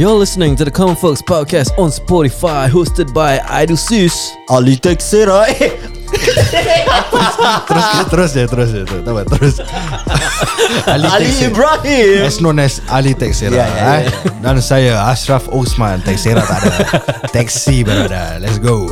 You're listening to the Common Folks podcast on Spotify, hosted by Idusis. Ali Texera Eh Terus terus je Terus je. Tak apa terus. Ali, Ali Texera. Ibrahim. As known as Ali Texera Ya, ya, eh. Dan saya Ashraf Osman Texera tak ada. Taxi berada. Let's go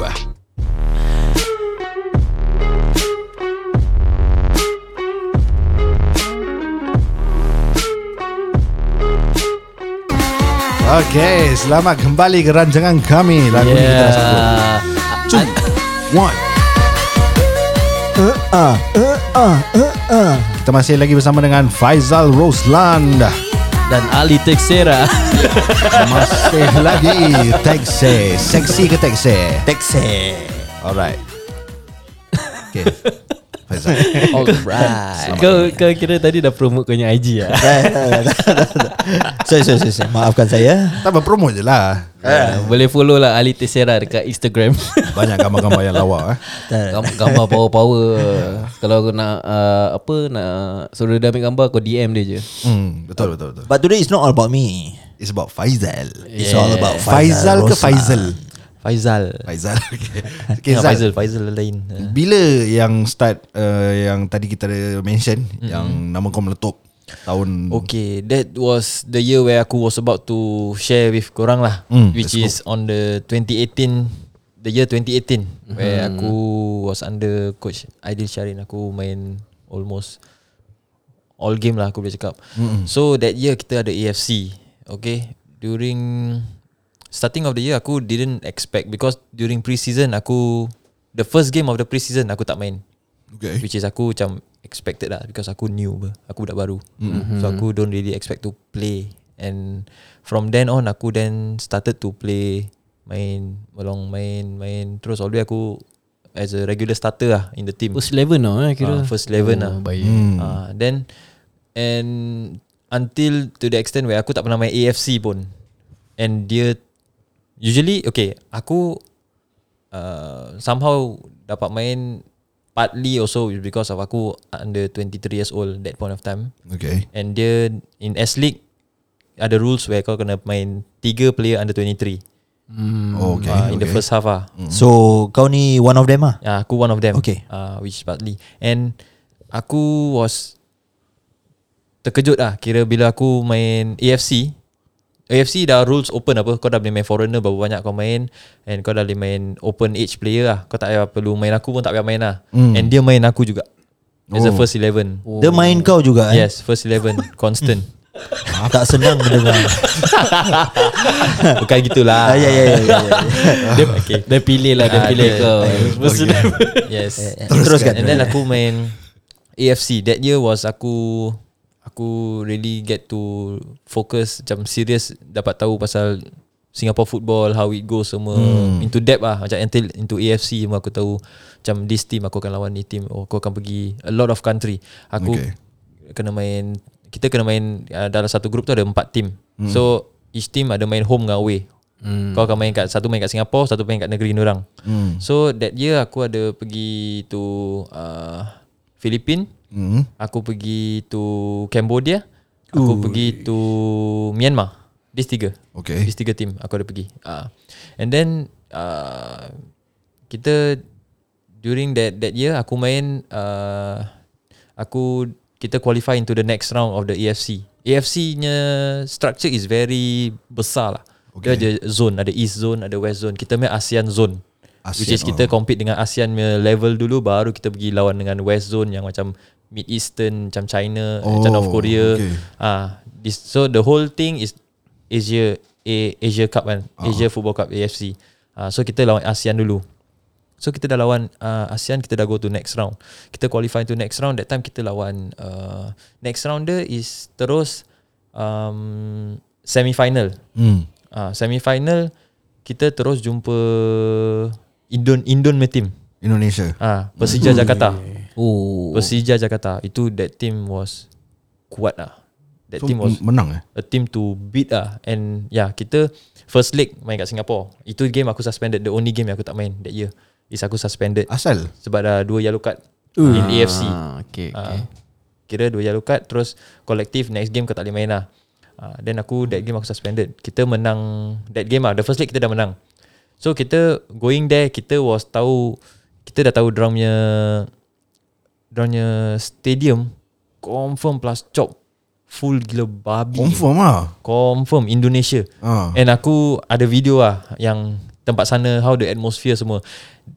Okay, selamat kembali ke rancangan kami. Lagu ni kita dah sebut. Two, one. Ah, Kita masih lagi bersama dengan Faizal Rosland. Dan Ali Texera. Masih lagi Taxi Seksi ke Taxi Texer Alright Okay Faizal. Alright kau, kau kira tadi dah promote kau punya IG lah. Sorry, sorry, sorry, sorry. Maafkan saya. Tak apa promote je lah. Uh, boleh follow lah Ali Texera dekat Instagram. Banyak gambar-gambar yang lawa eh. Gam- gambar power-power. Kalau kau nak uh, apa nak suruh dia ambil gambar kau DM dia je. hmm, Betul betul betul. But today is not all about me. It's about Faizal. It's all about Faizal ke Roslan. Faizal Faizal. Faizal Okay, okay Zal, Faizal, Faizal lain. Uh, Bila yang start uh, Yang tadi kita ada mention Yang nama kau meletup Tahun Okay, that was the year where aku was about to share with korang lah, Mm, which is on the 2018, the year 2018, where aku was under coach Aidil Sharin. Aku main almost all game lah aku boleh cakap. So that year kita ada AFC, okay. During starting of the year aku didn't expect because during pre-season aku the first game of the pre-season aku tak main. Okay Which is aku macam expected lah Because aku new ber. Aku budak baru mm-hmm. So aku don't really expect to play And from then on aku then started to play Main Melong main Main Terus always aku As a regular starter lah In the team First 11 lah eh, kira. Ah, First 11 lah Baik. hmm. uh, Then And Until to the extent where Aku tak pernah main AFC pun And dia Usually Okay Aku uh, Somehow Dapat main Partly also Because of aku Under 23 years old That point of time Okay And dia In S League Ada rules where kau kena main Tiga player under 23 Oh, okay, uh, In the okay. first half lah So kau ni one of them ah? Ya, aku one of them. Okay. Uh, which is partly. And aku was terkejut lah kira bila aku main AFC. AFC dah rules open apa Kau dah boleh main foreigner Berapa banyak kau main And kau dah boleh main Open age player lah. Kau tak payah perlu main aku pun Tak payah main lah. Mm. And dia main aku juga. As a Oh. first 11 Dia main kau juga eh? Yes first 11 Constant. Tak senang mendengar. Bukan gitulah. Ah, Ya ya ya, ya, ya. Dia, okay. Dia pilih lah, dia Ah, pilih kau. First 11 Yes. Teruskan. And then aku main AFC That year was aku Aku really get to Focus Macam serious Dapat tahu pasal Singapore football How it goes semua hmm. Into depth lah Macam until Into AFC semua aku tahu Macam this team Aku akan lawan ni team oh, Aku akan pergi A lot of country Aku Okay. Kena main Kita kena main uh, Dalam satu group tu ada empat team hmm. So Each team ada main home dengan away hmm. Kau akan main kat Satu main kat Singapore Satu main kat negeri orang. Hmm. So that year aku ada pergi to uh, Philippines, Hmm. aku pergi to Cambodia, aku pergi to Myanmar. These tiga. Okay These tiga team aku ada pergi. Uh, and then uh, kita during that that year aku main uh, aku kita qualify into the next round of the AFC. AFC nya structure is very besar lah. Okay. Dia ada zone, ada east zone, ada west zone. Kita main ASEAN zone. ASEAN, Which is kita oh. compete dengan ASEAN level dulu baru kita pergi lawan dengan west zone yang macam mid eastern macam China, Oh, macam North Korea. okay. Ah, this so the whole thing is Asia A, Asia Cup kan, Ah. Asia Football Cup AFC. Ah, so kita lawan ASEAN dulu. So kita dah lawan uh, ASEAN kita dah go to next round. Kita qualify to next round that time kita lawan uh, next rounder is terus um, semi final. Hmm. Ah, semi final kita terus jumpa Indon Indon team. Indonesia Ah, Persija Jakarta. Oh. Persija Jakarta. Itu that team was kuat lah. That So team was menang eh a team to beat lah. And yeah, kita first leg main kat Singapore. Itu game aku suspended. The only game yang aku tak main that year. Is aku suspended Asal sebab dah dua yellow card in AFC. Ah, okay, okay. Ah, kira dua yellow card terus kolektif next game kau tak boleh main lah. uh, Then aku That game aku suspended Kita menang That game lah The first leg kita dah menang So kita Going there Kita was tahu Kita dah tahu Diorang punya Stadium Confirm plus chop Full gila babi. Confirm lah. Confirm Indonesia. Ah. And aku Ada video lah Yang Tempat sana How the atmosphere semua.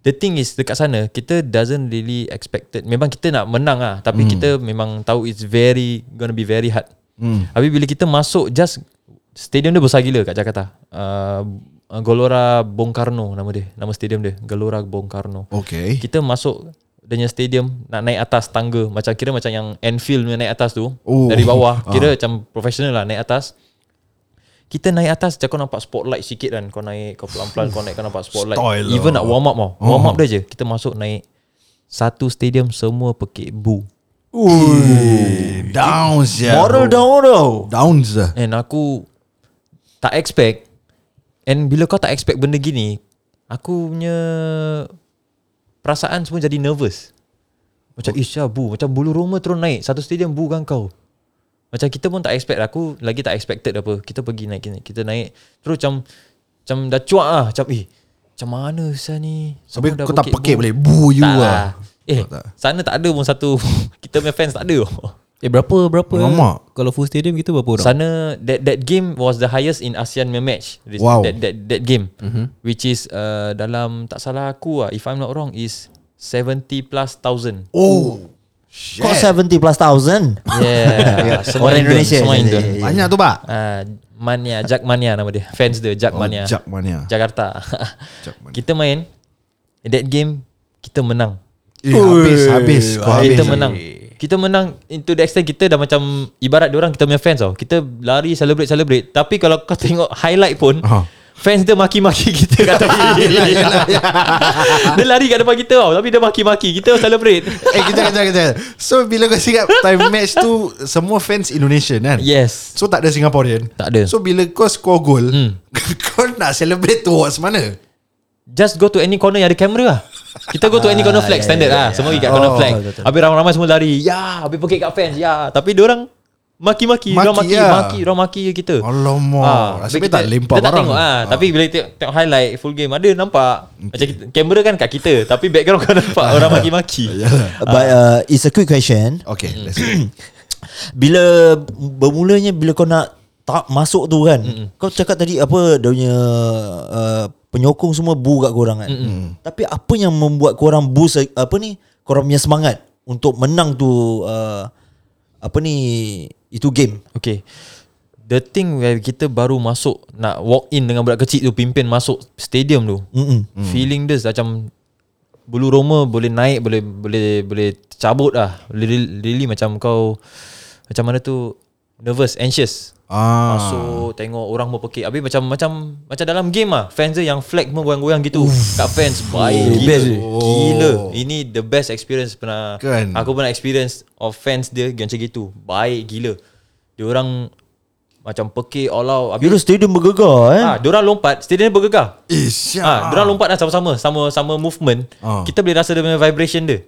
The thing is Dekat sana Kita doesn't really expected. Memang kita nak menang lah Tapi kita memang tahu It's very Gonna be very hard. Hmm. Habis bila kita masuk Just Stadium dia besar gila kat Jakarta. Uh, Gelora Bung Karno Nama dia. Nama stadium dia Gelora Bung Karno. Okay. Kita masuk Dia punya stadium Nak naik atas tangga. Macam kira macam yang Enfield punya naik atas tu Oh. Dari bawah. Kira macam professional lah Naik atas. Kita naik atas Macam kau nampak spotlight sikit kan. Kau naik Kau pelan-pelan Kau naik kau nampak spotlight. Style lah. Even nak warm up tau Warm up dia je. Kita masuk naik Satu stadium Semua pekik bu Ui, down sia. Moral down tau. Down. And aku Tak expect And bila kau tak expect benda gini Aku punya Perasaan semua jadi nervous. Macam Isya bu. Macam bulu roma terus naik. Satu stadium bu kan kau. Macam kita pun tak expect Aku lagi tak expected apa. Kita pergi naik ni Kita naik. Terus macam Macam dah cuak lah. Macam eh Macam mana Isya ni? Dah kau tak pekik pekik bu. you Tak lah. lah. Eh tak. sana tak ada pun satu. Kita punya fans tak ada Eh berapa berapa Lama. Kalau full stadium kita berapa orang? Sana that that game was the highest in ASEAN match. This, Wow. That that that game, mm-hmm. which is uh, dalam tak salah aku ah, if I'm not wrong is 70 plus thousand. Oh. Shit. 70 plus thousand. Yeah, semua Orang Indon, Indonesia. semua Ya, Indon. ya, ya. Banyak tu pak. Ah, Mania, Jack Mania nama dia. Fans dia Jack Oh, Mania. Jak mania. Jakarta. Jak Mania. kita main that game kita menang. Eh, habis, habis. Kau habis. Kita menang. Kita menang into the extent kita dah macam ibarat orang kita punya fans tau. Kita lari celebrate celebrate. Tapi kalau kau tengok highlight pun Ah. fans dia maki-maki kita kat tepi. dia lari kat depan kita tau tapi dia maki-maki. Kita celebrate. Eh, kejap, kejap, kejap. So, bila kau cakap time match tu, semua fans Indonesian kan? Yes. So, tak ada Singaporean? Tak ada. So, bila kau score goal, Hmm. kau nak celebrate towards mana? Just go to any corner yang ada kamera lah. Kita go to any corner flag standard lah. Semua pergi kat corner Oh, flag. betul, betul. Habis ramai-ramai semua lari. Ya, habis pekik kat fans. Ya, tapi dia orang maki-maki, Maki orang maki, lah. maki, orang maki kita. Alamak. Ah, habis baik tak lempar kita tak barang. tengok ah. Ah. Tapi bila tengok, tengok highlight full game ada nampak macam kita, kamera kan kat kita tapi background kau nampak orang maki-maki. But uh, it's a quick question. Okay, let's go. Bila bermulanya bila kau nak tak masuk tu kan. Mm-mm. Kau cakap tadi apa dia punya uh, penyokong semua bu kat korang kan. Mm-mm. Tapi apa yang membuat korang boost apa ni? Korang punya semangat untuk menang tu uh, apa ni itu game. Okay. The thing where kita baru masuk nak walk in dengan budak kecil tu pimpin masuk stadium tu. Mm-mm. Hmm. Feeling dia macam bulu roma boleh naik boleh boleh boleh cabut lah. Really, really macam kau macam mana tu nervous, anxious. Ah. Masuk tengok orang mau pekik Habis macam macam macam dalam game lah Fans dia yang flag pun goyang-goyang gitu Kat fans Baik Oh, gila best. Gila Ini the best experience pernah Kan? Aku pernah experience Of fans dia macam gitu Baik gila Dia orang Macam pekik all out Kira Habis stadium bergegar eh. ah, Dia orang lompat Stadium dia bergegar Eh, Ah, siap. dia orang lompat dah sama-sama Sama sama movement Ah. Kita boleh rasa dia punya vibration dia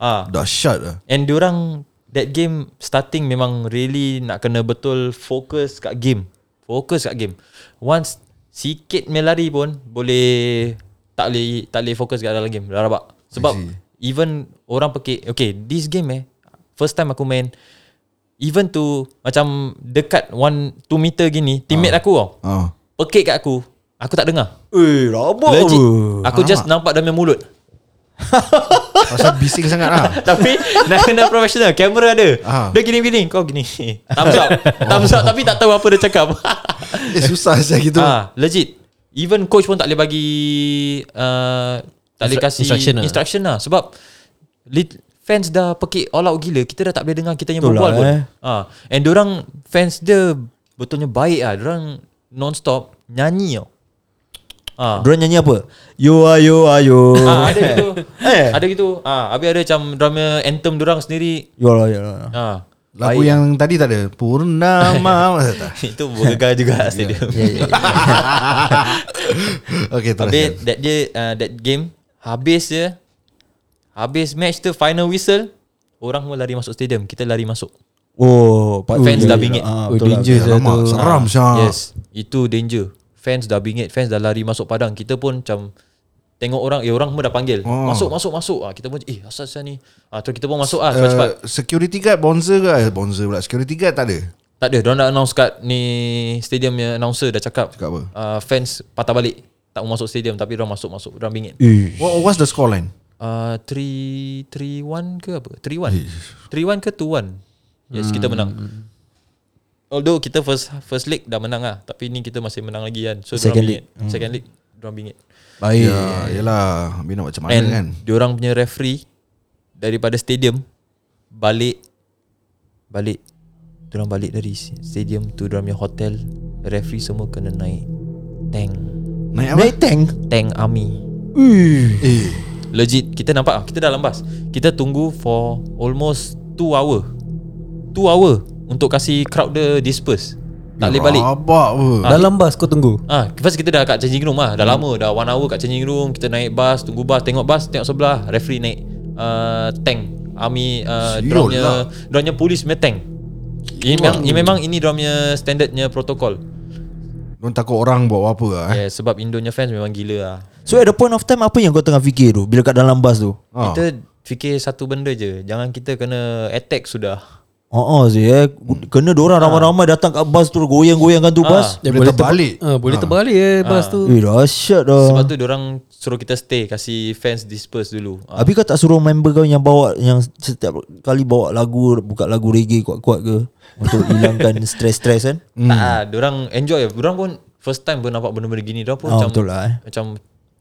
Ah, Dahsyat lah. And diorang That game Starting memang really Nak kena betul Fokus kat game. Fokus kat game. Once Sikit punya lari pun Boleh Tak boleh Tak boleh fokus kat dalam game. Dah rabak. Sebab. Even Orang pekik Okay this game eh First time aku main Even tu Macam Dekat 1 2 meter gini Teammate aku tau. Ah. Pekik kat aku. Aku tak dengar. Eh, rabak. Legit. Aku just nampak dalam mulut Pasal bising sangat lah. Tapi nak kena professional Kamera ada Ah. Dia gini-gini Kau gini Thumbs up Thumbs up Tapi tak tahu apa dia cakap Eh, susah saya gitu. ah, Legit Even coach pun tak boleh bagi uh, Tak boleh kasih instruction lah. instruction lah Sebab lit, Fans dah pekik all out gila Kita dah tak boleh dengar Kita yang Betul berbual lah, pun eh. ah. And orang Fans dia Betulnya baik lah Diorang non-stop Nyanyi tau ah. Diorang nyanyi apa? You are you are you. ah, Ada gitu Eh. Ada gitu ah, Habis ada macam Drama anthem diorang sendiri You are you are. ah. Lagu yang tadi tak ada. Purnama. Itu bergegar juga stadium. Ya, ya, ya. Okay, terus. Habis that dia uh, that game habis je habis match tu final whistle orang semua lari masuk stadium kita lari masuk Oh, Fans dah bingit. ah, Oh, lah. danger tu. seram Syah. Yes Itu danger Fans dah bingit Fans dah lari masuk padang. Kita pun macam Tengok orang Eh orang pun dah panggil. Oh. Masuk masuk masuk. Ah, Kita pun Eh asal asal ni? Ah, Terus kita pun masuk ah, cepat-cepat. Uh, security guard bonzer ke? Eh, bonzer pula. Security guard tak ada? Tak ada. Diorang dah announce kat Ni Stadium punya announcer dah cakap Cakap apa? uh, Fans patah balik. Tak mau masuk stadium Tapi diorang masuk-masuk Diorang bingit. Eh, What, what's the scoreline? uh, 3 3-1 ke apa? 3-1 3-1 ke 2-1 Yes kita menang Although kita first first leg dah menang lah Tapi ni kita masih menang lagi kan So Second Second bingit Second leg Diorang bingit baik. Ya, yelah. Habis nak macam mana And kan? diorang punya referee Daripada stadium Balik Balik Diorang balik dari stadium tu Diorang punya hotel Referee semua kena naik Tank Naik apa? Naik tank. Tank army Ui. Eh, Legit Kita nampak ah, Kita dalam bas Kita tunggu for Almost 2 hour 2 hour Untuk kasih crowd dia disperse. Tak boleh balik. Rabak apa? Dalam bas kau tunggu. Ah, first kita dah kat changing room lah. Dah lama Dah one hour kat changing room. Kita naik bas Tunggu bas. Tengok bas Tengok sebelah. Referee naik uh, Tank. Army uh, Siul Diorang punya lah. Punya polis punya tank. Ini memang, ini memang ini diorang punya standardnya protokol. Diorang takut orang buat apa lah eh? yeah, Sebab Indonya fans memang gila lah. So at the point of time apa yang kau tengah fikir tu bila kat dalam bas tu? Ah. Kita fikir satu benda je. Jangan kita kena attack sudah Oh, oh sih eh. Kena diorang ramai-ramai datang kat bas tu goyang-goyangkan tu bas. Dia boleh terbalik. Ah, boleh terbalik eh bas tu. Eh dahsyat dah. Sebab tu diorang suruh kita stay Kasih fans disperse dulu ah. Habis kau tak suruh member kau yang bawa yang setiap kali bawa lagu buka lagu reggae kuat-kuat ke untuk hilangkan stres-stres kan? Tak lah Diorang enjoy Diorang pun First time pun nampak benda-benda gini Diorang pun Oh, macam betul lah, eh. Macam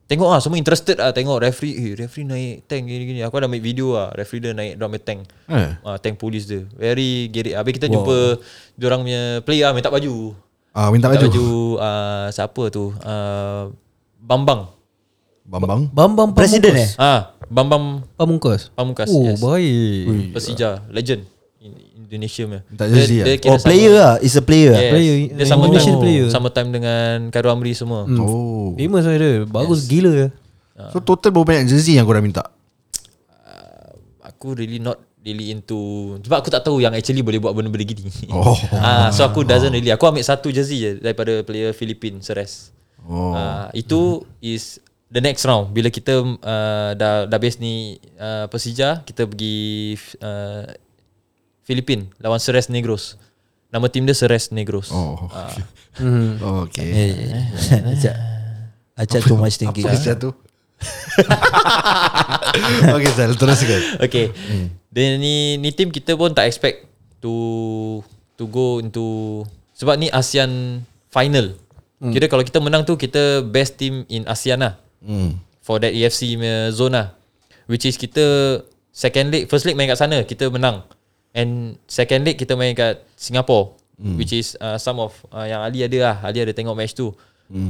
Tengok lah Semua interested lah Tengok referee Eh referee naik tank gini-gini Aku ada ambil video lah Referee dia naik Diorang punya tank Eh. ah, Tank polis dia Very gerik Habis kita jumpa Diorang punya player lah Minta baju Ah, minta Minta baju. baju uh, Siapa tu uh, Bambang Bambang. Bambang Presiden eh? Ah, Bambang Pamungkas. Pamungkas Oh, yes. baik. Persija Legend Indonesia punya Minta jersey lah. kira Oh player lah, is a player. Yes. Player, Dia sama Indonesian time, player. Sama time dengan Khairul Amri semua Hmm. Oh. Famous lah dia. Bagus gila ya. So total berapa banyak jersey yang kau dah minta? Aku really not really into Sebab aku tak tahu yang actually boleh buat benda-benda gini Oh. ah, So aku doesn't really Aku ambil satu jersey je Daripada player Philippine Seres Oh. ah, Itu is The next round Bila kita uh, dah, dah base ni uh, Persija Kita pergi uh, Philippine Lawan Seres Negros Nama tim dia Seres Negros Oh. Ah, Oh, okay. Eh, Acak Acak too much thinking. Apa kisah tu? okay, Sal, teruskan. Okay Dan ni Ni team kita pun tak expect To To go into Sebab ni ASEAN Final Kira kalau kita menang tu Kita best team in ASEAN lah Hmm. For that EFC zone lah Which is kita Second leg First leg main kat sana Kita menang And second leg kita main kat Singapore Which is uh, Some of uh, Yang Ali ada lah Ali ada tengok match tu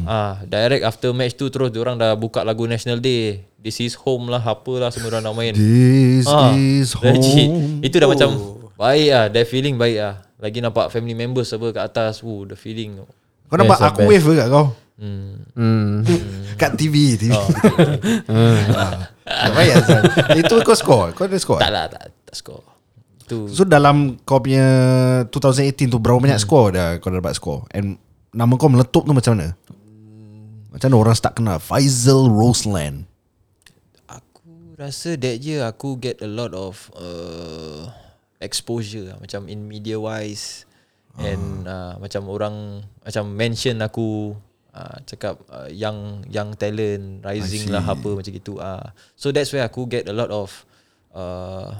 Ah, direct after match tu terus orang dah buka lagu National Day. This is home lah, apalah semua orang nak main. This Ah, is legit. home. Itu dah macam baik ah, that feeling baik ah. Lagi nampak family members apa kat atas, woo, the feeling. Kau nampak aku wave ke kat kau? Hmm. Hmm. Kat TV, TV. Oh. Ah. Tak payah Sal. Itu kau score? Kau ada score? tak lah, tak, tak score. Tu So dalam kau punya 2018 tu berapa banyak score dah kau dah dapat score? And nama kau meletup tu macam mana? Macam mana orang start kenal Faisal Roseland? aku rasa that year aku get a lot of uh, exposure lah. macam in media wise and uh, macam orang macam mention aku uh, cakap uh, young young talent rising lah apa macam gitu ah uh. so that's where aku get a lot of uh,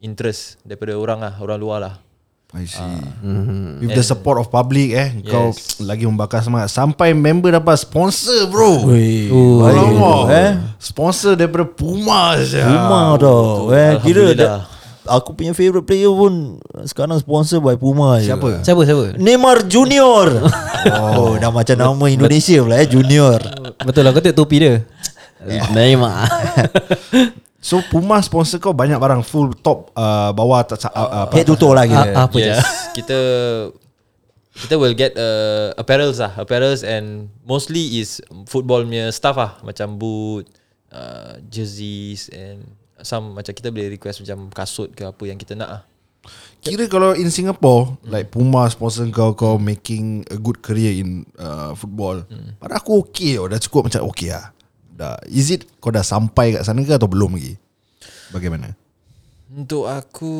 interest daripada orang lah orang luar lah I see. With the support of public eh, kau Yes. lagi membakar semangat sampai member dapat sponsor bro. Weh, Oh, Alamak. eh. Sponsor daripada Puma saja. Puma tau. Eh, kira dah, aku punya favourite player pun sekarang sponsor by Puma je. Siapa? Siapa siapa? Neymar Junior. oh, dah macam nama Indonesia pula eh, Junior. Betul lah kau tengok topi dia. Neymar. So Puma sponsor kau banyak barang full top uh, bawah tak uh, apa? Head to toe lah kira. Ah, apa yes, kita kita will get uh, apparels lah, apparels and mostly is football punya stuff lah, macam boot, uh, jerseys and some macam kita boleh request macam kasut ke apa yang kita nak lah. Kira kalau in Singapore Like Puma sponsor kau Kau making a good career in uh, football. Pada aku okay oh, Dah cukup macam okay lah dah. Is it kau dah sampai kat sana ke Atau belum lagi? Bagaimana? Untuk aku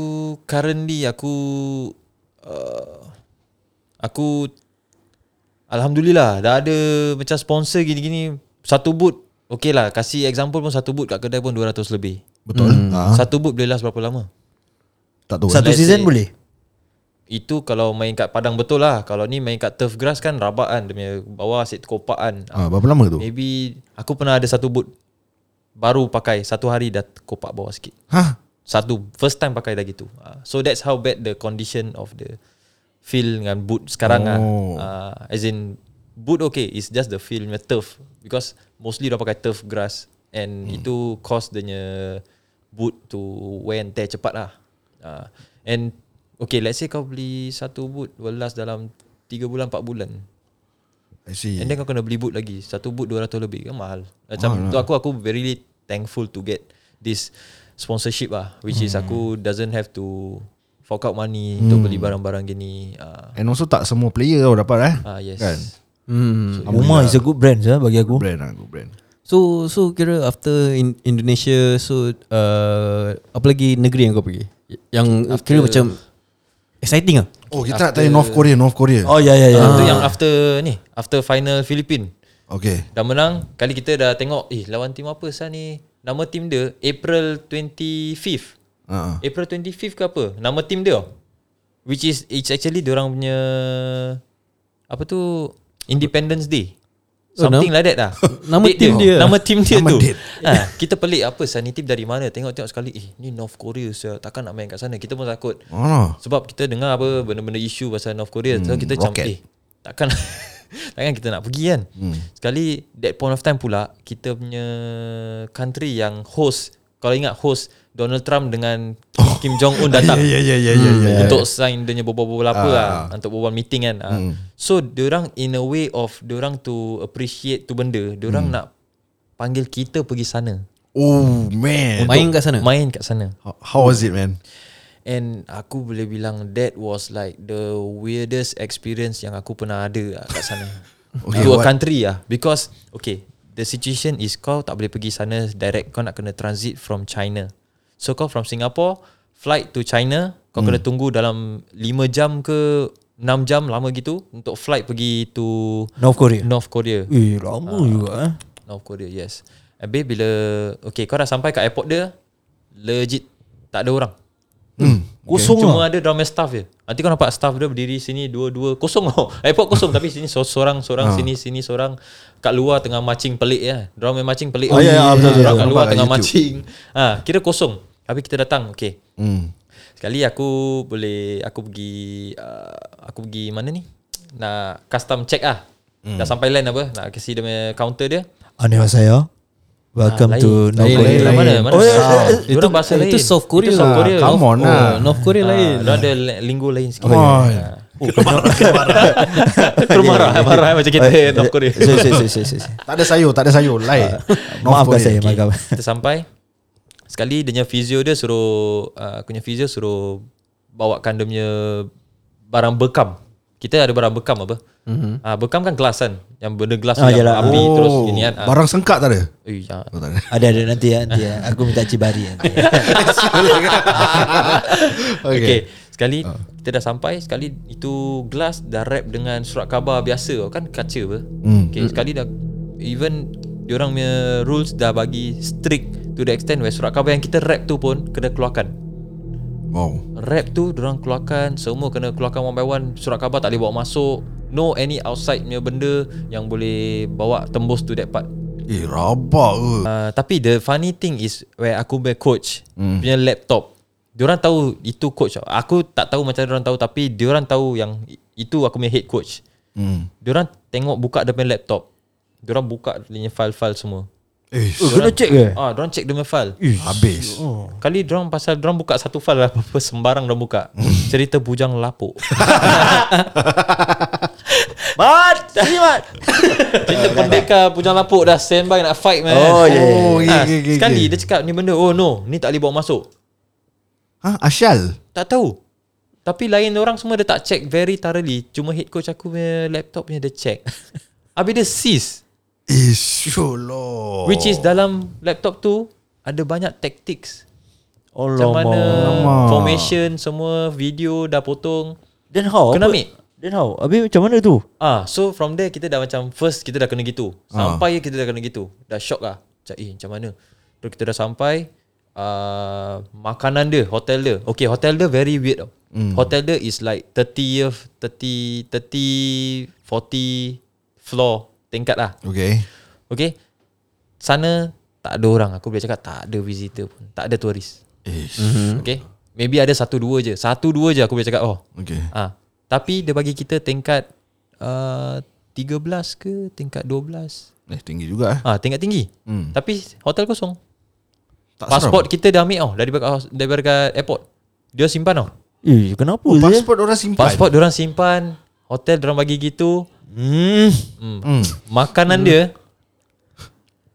currently aku uh, aku alhamdulillah dah ada macam sponsor gini-gini. Satu boot Okay lah Kasih example pun Satu boot kat kedai pun 200 lebih. Betul. Hmm. ha? Satu boot boleh last berapa lama? Tak tahu. Satu Let's season say- boleh Itu kalau main kat padang betul lah. Kalau ni main kat turf grass kan Rabak kan Dia punya bawah asyik terkopak kan ha, Berapa lama tu? Maybe Aku pernah ada satu boot Baru pakai. Satu hari dah kopak bawah sikit. Hah? Satu First time pakai dah gitu Ah, So that's how bad the condition of the Feel dengan boot sekarang Oh. oh. lah uh, As in Boot okay. It's just the feel dengan turf. Because Mostly dia pakai turf grass. And hmm. itu cause dia punya Boot to wear and tear cepat lah. Uh, And Okay let's say kau beli Satu boot Will last dalam 3 bulan 4 bulan. I see. And then kau kena beli boot lagi. Satu boot 200 lebih. Kan mahal. Macam tu aku aku very thankful to get This sponsorship lah Which is aku doesn't have to Fork out money Untuk beli barang-barang gini. Uh, And also tak semua player kau dapat eh? Uh, Yes. Kan? Hmm. Puma is a good brand sah, bagi aku. Brand lah good brand. So so kira after in Indonesia so uh, apa lagi negeri yang kau pergi? Yang after, kira macam exciting ah. Oh kita nak tanya North Korea North Korea. Oh ya ya ya. Itu yang after ni After final Philippine. Okay. Dah menang Kali kita dah tengok Eh lawan tim apa sah ni? Nama tim dia April 25th uh, April 25th ke apa? Nama tim dia. Which is It's actually Diorang punya Apa tu? Independence Day Something nam- like that lah nama Date team dia. Nama tim dia Nama tu date. ha, Kita pelik apa sah Ni tim dari mana Tengok-tengok sekali Eh ni North Korea sah. Takkan nak main kat sana Kita pun takut Oh Sebab kita dengar apa Benda-benda isu pasal North Korea So kita macam. Eh takkan Takkan kita nak pergi kan hmm. Sekali That point of time pula Kita punya Country yang host Kalau ingat host Donald Trump dengan Kim Jong Un datang. Ya ya ya ya ya untuk sign dia berbual-bual apa Ah. lah untuk berbual meeting kan. Ah. so diorang in a way of diorang to appreciate tu benda. Diorang nak panggil kita pergi sana. Oh man. Main kat sana. main kat sana. How, how was it man? And aku boleh bilang that was like the weirdest experience yang aku pernah ada lah kat sana. Okay, okay, to a what- country lah. Because okay the situation is kau tak boleh pergi sana direct. Kau nak kena transit from China so kau from Singapore flight to China kau kena tunggu dalam 5 jam ke 6 jam lama gitu untuk flight pergi to North Korea? North Korea. Eh lama juga eh. North Korea yes. Habis bila Okay kau dah sampai kat airport dia Legit Tak ada orang. Hmm. Kosong Cuma lah. ada drama staff je. Nanti kau nampak staff dia berdiri sini Dua-dua Kosong tau. Airport kosong Tapi sini seorang Seorang sini Sini seorang Kat luar tengah marching pelik ya. Drama marching pelik. Oh, ya, ya, betul, betul, Kat betul. luar Nampak tengah kat marching ha, Kira kosong Habis kita datang Okay Hmm. Sekali aku boleh Aku pergi uh, Aku pergi mana ni? Nak custom check ah. Dah sampai land apa? Nak kasi dia punya counter dia? Annyeonghaseyo Welcome Ah, to lain. North Lain, Korea lain, Mana mana, mana? Oh, ya, ya. Diorang bahasa lain. Itu South Korea. Itu South Korea. Come on Oh, lah. North Korea lain. Dia ada li- linggo lain sikit. Oh, Oh, ya. Terus marah, marah. Macam kita North Korea. Tak ada sayur Tak ada sayur. Lain. North Maafkan saya maafkan Kita sampai Sekali dia punya physio dia suruh uh, Aku punya physio suruh Bawakan dia punya Barang bekam Kita ada barang bekam apa mm-hmm. uh, Bekam kan gelas kan Yang benda gelas Ah, yang api Oh, terus gini kan uh, Barang sengkak tak ada Ui, ya. Oh, tak ada Ada ada nanti ya nanti ya. Aku minta cibari nanti. Okay. okay. Sekali uh. kita dah sampai Sekali itu gelas dah wrap dengan surat khabar biasa Kan kaca apa Hmm. Okay sekali dah Even Diorang punya rules dah bagi strict To the extent where surat khabar yang kita wrap tu pun Kena keluarkan Wow Wrap tu diorang keluarkan Semua kena keluarkan one by one Surat khabar tak boleh bawa masuk No any outside punya benda Yang boleh bawa tembus to that part Eh rabak ke Uh, tapi the funny thing is where aku punya coach mm. punya laptop. Diorang tahu itu coach. Aku tak tahu macam diorang tahu tapi diorang tahu yang itu aku punya head coach. hmm. Diorang tengok buka punya laptop. Diorang buka punya file-file semua. Eh Oh, kena check ke? Ah, diorang check punya file. Habis Kali diorang pasal diorang buka satu file lah apa sembarang diorang buka. Cerita bujang lapuk. Mat, sini mat. Cerita pendekar bujang lapuk dah standby nak fight man. Oh, ya. Oh Ah, okay, okay, okay, sekali okay. dia cakap ni benda oh no, ni tak boleh bawa masuk. Ha Asyal Tak tahu. Tapi lain orang semua dia tak check very thoroughly. Cuma head coach aku punya laptop punya dia check. Habis dia seize. Ish, Allah. Which is dalam laptop tu ada banyak tactics. Macam Alamak. mana Alamak. formation semua video dah potong. Then how? Kena ambil. Then how? Habis macam mana tu? Ah, so from there kita dah macam first kita dah kena gitu. Sampai kita dah kena gitu. Dah shock lah. Macam eh macam mana? Terus kita dah sampai uh, makanan dia, hotel dia. Okay, hotel dia very weird tau. Mm. Hotel dia is like 30th, 30, 30, 40 floor tingkat lah. Okay. Okay. Sana tak ada orang. Aku boleh cakap tak ada visitor pun. Tak ada turis. Ish. Okay. Maybe ada satu dua je. Satu dua je aku boleh cakap oh. Okay. Ah, tapi dia bagi kita tingkat uh, 13 ke tingkat 12. Eh, tinggi juga eh. Ah, tingkat tinggi. Hmm. Tapi hotel kosong. Tak Pasport kita dah ambil tau dari dari airport. Dia simpan tau. Eh, kenapa je? Pasport orang simpan. Pasport dia orang simpan, hotel dia orang bagi gitu. Hmm. Hmm. Hmm. Makanan dia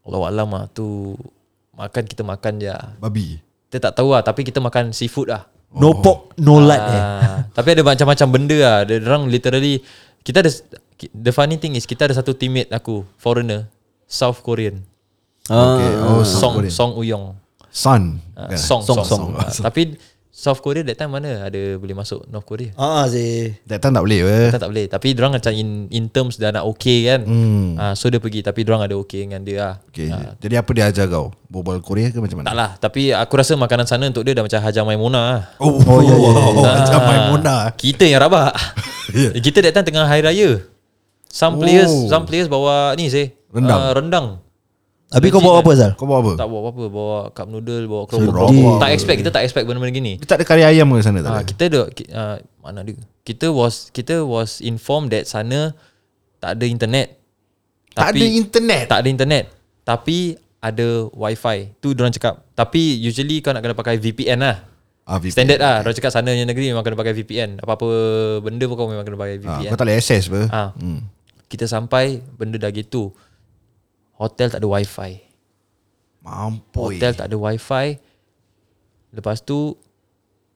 Allah alam lah tu makan kita makan je. lah. Babi. Kita tak tahu lah tapi kita makan seafood lah. No pork, no lard eh. Ah, tapi ada macam-macam benda lah. Dia orang literally kita ada the funny thing is kita ada satu teammate aku foreigner South Korean. Okay. Oh, Song Korean. Song Uyong. Sun. Ah, kan? Song Song, Song. Song. Ah, Tapi South Korea that time mana ada boleh masuk North Korea? Ah, sih. That time tak boleh eh. Kita tak boleh. Tapi orang macam in in terms dah nak okay kan. Hmm. Ah, so dia pergi tapi orang ada okay dengan dia lah. Okay. Jadi apa dia ajar kau? Berbual Korea ke macam mana? Tak lah Tapi aku rasa makanan sana untuk dia dah macam Hajar Maimunah lah. Oh, oh, ya, ya, ya. Macam Ah, Maimunah. Kita yang rabak Kita that time tengah hari raya Some players Oh. Some players bawa Ni say Rendang. uh, Rendang Habis kau bawa apa Zal? Kau bawa apa? Tak bawa apa-apa Bawa cup noodle Bawa Serap. keropok Tak expect Kita tak expect benda-benda gini Dia tak ada kari ayam ke sana tak Ah, ada? kita ada ki- ah, mana ada? Kita was kita was informed that sana tak ada internet. Tak ada internet. Tak ada internet. Tapi ada wifi. Tu orang cakap. Tapi usually kau nak kena pakai VPN lah. Ah, VPN. Standard lah. Orang cakap sana negeri memang kena pakai VPN. Apa-apa benda pun kau memang kena pakai Ah, VPN. kau tak boleh access apa? Ah. Hmm. Kita sampai benda dah gitu. Hotel tak ada wifi. Mampoi. Hotel tak ada wifi. Lepas tu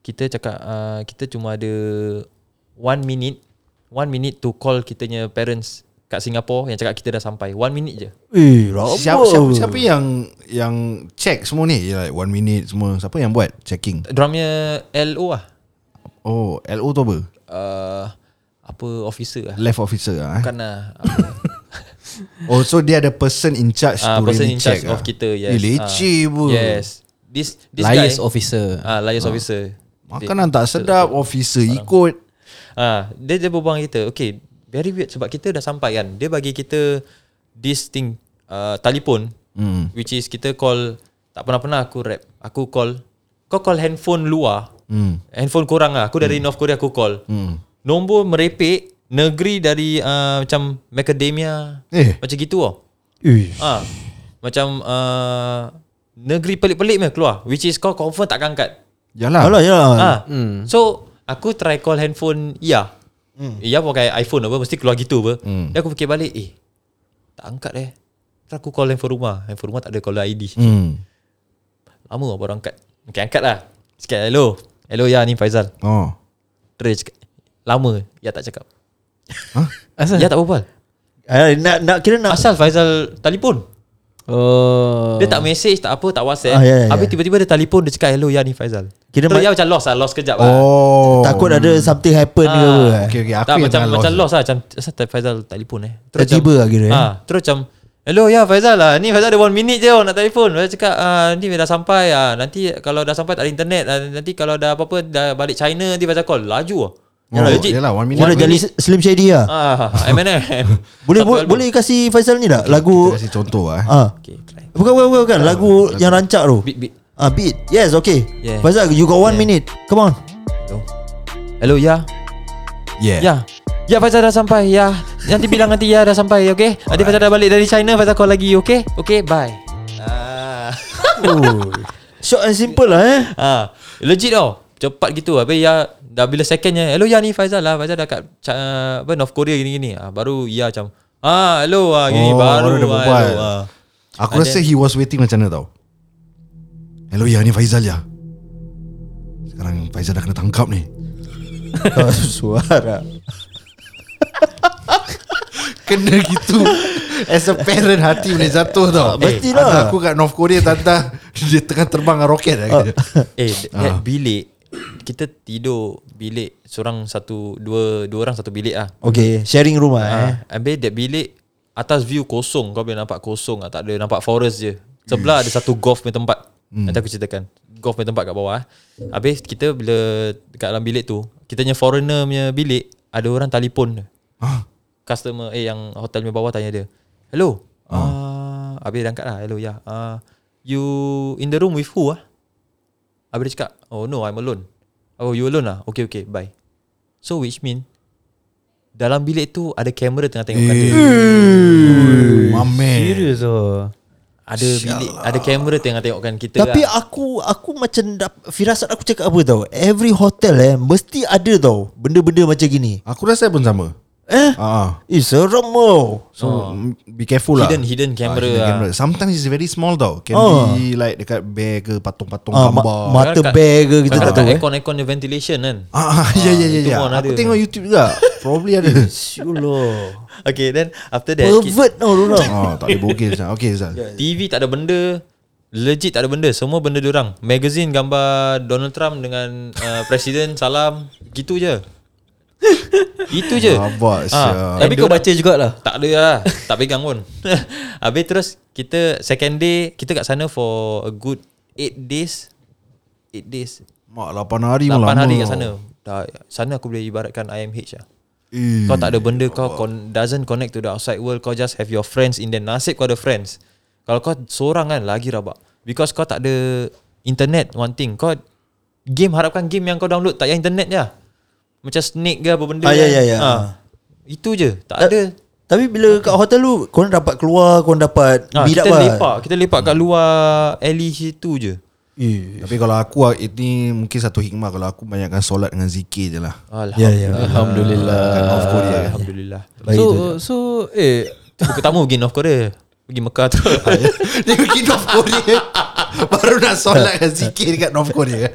kita cakap uh, kita cuma ada one minute one minute to call kita punya parents kat Singapore yang cakap kita dah sampai. One minute je. Eh, rabak. Siapa, siapa, siapa yang yang check semua ni? Ya, like one minute semua. Siapa yang buat checking? Punya LO lah. Oh, LO tu apa? Uh, apa officer lah. Left officer lah. Eh? Bukan lah. Oh, so dia ada person in charge Ah, to person really in charge check of ah. kita. Yes. Eh, leceh Ah, pun. Yes. This this Liars guy. officer. Ah, liars officer. Makanan tak sedap, officer ikut. Ah, dia dia berbual dengan kita. Okay, very weird sebab kita dah sampai kan. Dia bagi kita this thing uh, telefon Hmm. which is kita call tak pernah-pernah aku rap. Aku call kau call handphone luar. Hmm. Handphone korang lah. Aku dari North Korea aku call. Hmm. Nombor merepek negeri dari uh, macam macadamia. Eh. Macam gitu. Eh, Ah, macam uh, negeri pelik-pelik punya keluar which is kau confirm takkan angkat. Yalah. alah, ya. Ah. So aku try call handphone Iya. Hmm. Iya pakai iPhone apa mesti keluar gitu apa. Hmm. Dan aku fikir balik eh tak angkat eh. Terus aku call handphone rumah. Handphone rumah tak ada caller ID. Hmm. Lama baru angkat. Okay angkat lah. Cakap hello. Hello ya ni Faizal. Oh. Terus cakap, lama ya tak cakap. Asal? Ya tak berbual. Ah, nak nak kira nak Asal Faizal telefon. Oh. Dia tak message tak apa tak WhatsApp. Ah, ya, ya, Habis ya. tiba-tiba dia telefon dia cakap hello ya ni Faizal. Kira Terus ma- ya macam lost lah, lost kejap lah. Oh. takut ada something happen ke apa. eh. Okay, okay. Aku tak yang macam macam lost. lost lah macam asal tak Faizal telefon eh. Tiba-tiba lah kira, eh. Ah, terus macam Hello ya Faizal lah Ni Faizal ada one minute je oh, Nak telefon Dia cakap ah, Ni dah sampai ah. Nanti kalau dah sampai tak ada internet ah, Nanti kalau dah apa-apa Dah balik China Nanti Faizal call Laju lah Oh, Legit yalah, one minute. Kira jadi Slim Shady lah. ah, Eminem Boleh Satu bo- album. boleh kasih Faisal ni tak lagu Kita kasih contoh lah. eh. ah Okay try bukan bukan bukan, bukan. lagu yang rancak tu. Beat beat Ah beat. Yes, okay. Yeah. Faisal you got one Yeah. minute. Come on. Hello Hello ya Yeah. Ya Ya Faizal dah sampai Ya Nanti bilang nanti ya dah sampai Okay Nanti Faizal dah balik dari China Faizal call lagi Okay Okay bye ah. Oh. Short and simple lah eh. Ah, legit tau. Cepat gitu. Habis ya dah bila secondnya, hello ya ni Faizal lah. Faizal dah kat uh, apa North Korea gini-gini. Ah, baru ya macam ah hello ah gini Oh, baru, baru ah, berbual. hello, ah. Aku And rasa he was waiting macam mana tau. Hello ya, ni Faizal ya. Sekarang Faizal dah kena tangkap ni. Oh, suara. Kena gitu As a parent Hati boleh jatuh tau mestilah. Anak aku kat North Korea Tanta Dia tengah terbang dengan roket lah kata. Eh that bilik Kita tidur Bilik Seorang satu Dua Dua orang satu bilik lah Okay, sharing rumah eh. Ah, Habis that bilik Atas view kosong Kau boleh nampak kosong lah. Tak ada nampak forest je Sebelah ada satu golf punya tempat Nanti aku ceritakan Golf punya tempat kat bawah eh. Habis kita bila Dekat dalam bilik tu Kita punya foreigner punya bilik Ada orang telefon Ah, Customer Eh yang hotel punya bawah tanya dia Hello ah. Habis dia angkat lah Hello ya yeah. You in the room with who ah? Habis dia cakap Oh no I'm alone. Oh you alone lah Okay okay bye. So which mean Dalam bilik tu Ada kamera tengah tengokkan dia. My man Serius oh. Ada bilik Ada kamera tengah tengokkan kita Tapi lah. aku aku macam dap, firasat aku cakap apa tau. Every hotel eh mesti ada tau benda-benda macam gini. Aku rasa pun sama Eh? Ah, Eh seram tau. So mm, Be careful lah Hidden- hidden camera hidden lah. camera. Sometimes it's very small tau Can Oh. be like Dekat bag ke Patung-patung Ah, gambar ma- mata Kat- bag ke kita tak tahu eh. Aircon-aircon punya ventilation kan Ah, ya ya ya ya. Aku ada. tengok YouTube juga. Probably ada. Syulah. Okay then After that Pervert tau orang. oh, tak boleh bogel Zah. Okay Zal. TV tak ada benda Legit tak ada benda Semua benda diorang Magazine gambar Donald Trump dengan uh, Presiden Salam Gitu je Itu je. Rabak Ah, siap. Tapi kau baca jugalah. Tak ada lah. Tak pegang pun. Habis terus Kita second day Kita kat sana for A good 8 days. 8 days. Mak 8 hari 8 pun lama. hari kat sana. Dah, Sana aku boleh ibaratkan IMH lah. Eh, Kau tak ada benda Kau con- doesn't connect to the outside world. Kau just have your friends in there. Nasib kau ada friends. Kalau kau seorang kan Lagi rabak. Because kau tak ada Internet one thing. Kau Game harapkan game yang kau download Tak payah internet je Macam snake ke apa benda Ah, ya, kan. ya, ya. Ah. Itu je Tak ada Tapi bila kat hotel lu Korang dapat keluar Korang dapat meet Kita up lah. lepak Kita lepak kat luar Alley situ je Eh. Tapi kalau aku Ini mungkin satu hikmah Kalau aku banyakkan solat dengan zikir je lah Ya ya Alhamdulillah Kat North Korea kan. Alhamdulillah Baik So tu. so eh tamu pergi North Korea Pergi Mekah tu Dia pergi North Korea Baru nak solat dengan zikir Dekat North Korea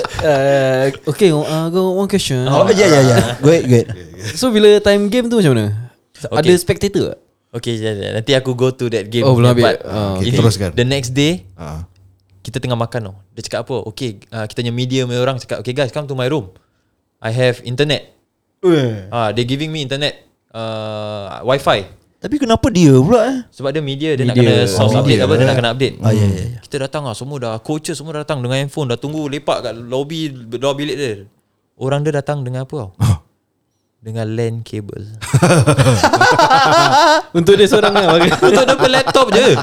uh, Okay uh, go one question Oh ya ya ya Good good So bila time game tu macam mana? Okay. Ada spectator tak? Okay jap, jap. Nanti aku go to that game Oh, belum habis. Ah, okay. Ini, Teruskan. The next day ah. Kita tengah makan tau Dia cakap apa Okay uh, Kita punya media punya orang cakap Okay guys come to my room I have internet Ah, They giving me internet uh, Wi-Fi Tapi kenapa dia pula eh? Sebab dia media Dia nak Media. kena source Oh, update media. apa Dia nak kena update. Ah, ya, ya, ya. Kita datang lah Semua dah Coaches semua dah datang Dengan handphone Dah tunggu lepak kat lobby Dua bilik dia. Orang dia datang dengan apa tau? Dengan LAN cable. Untuk dia seorang kan Untuk dia laptop je.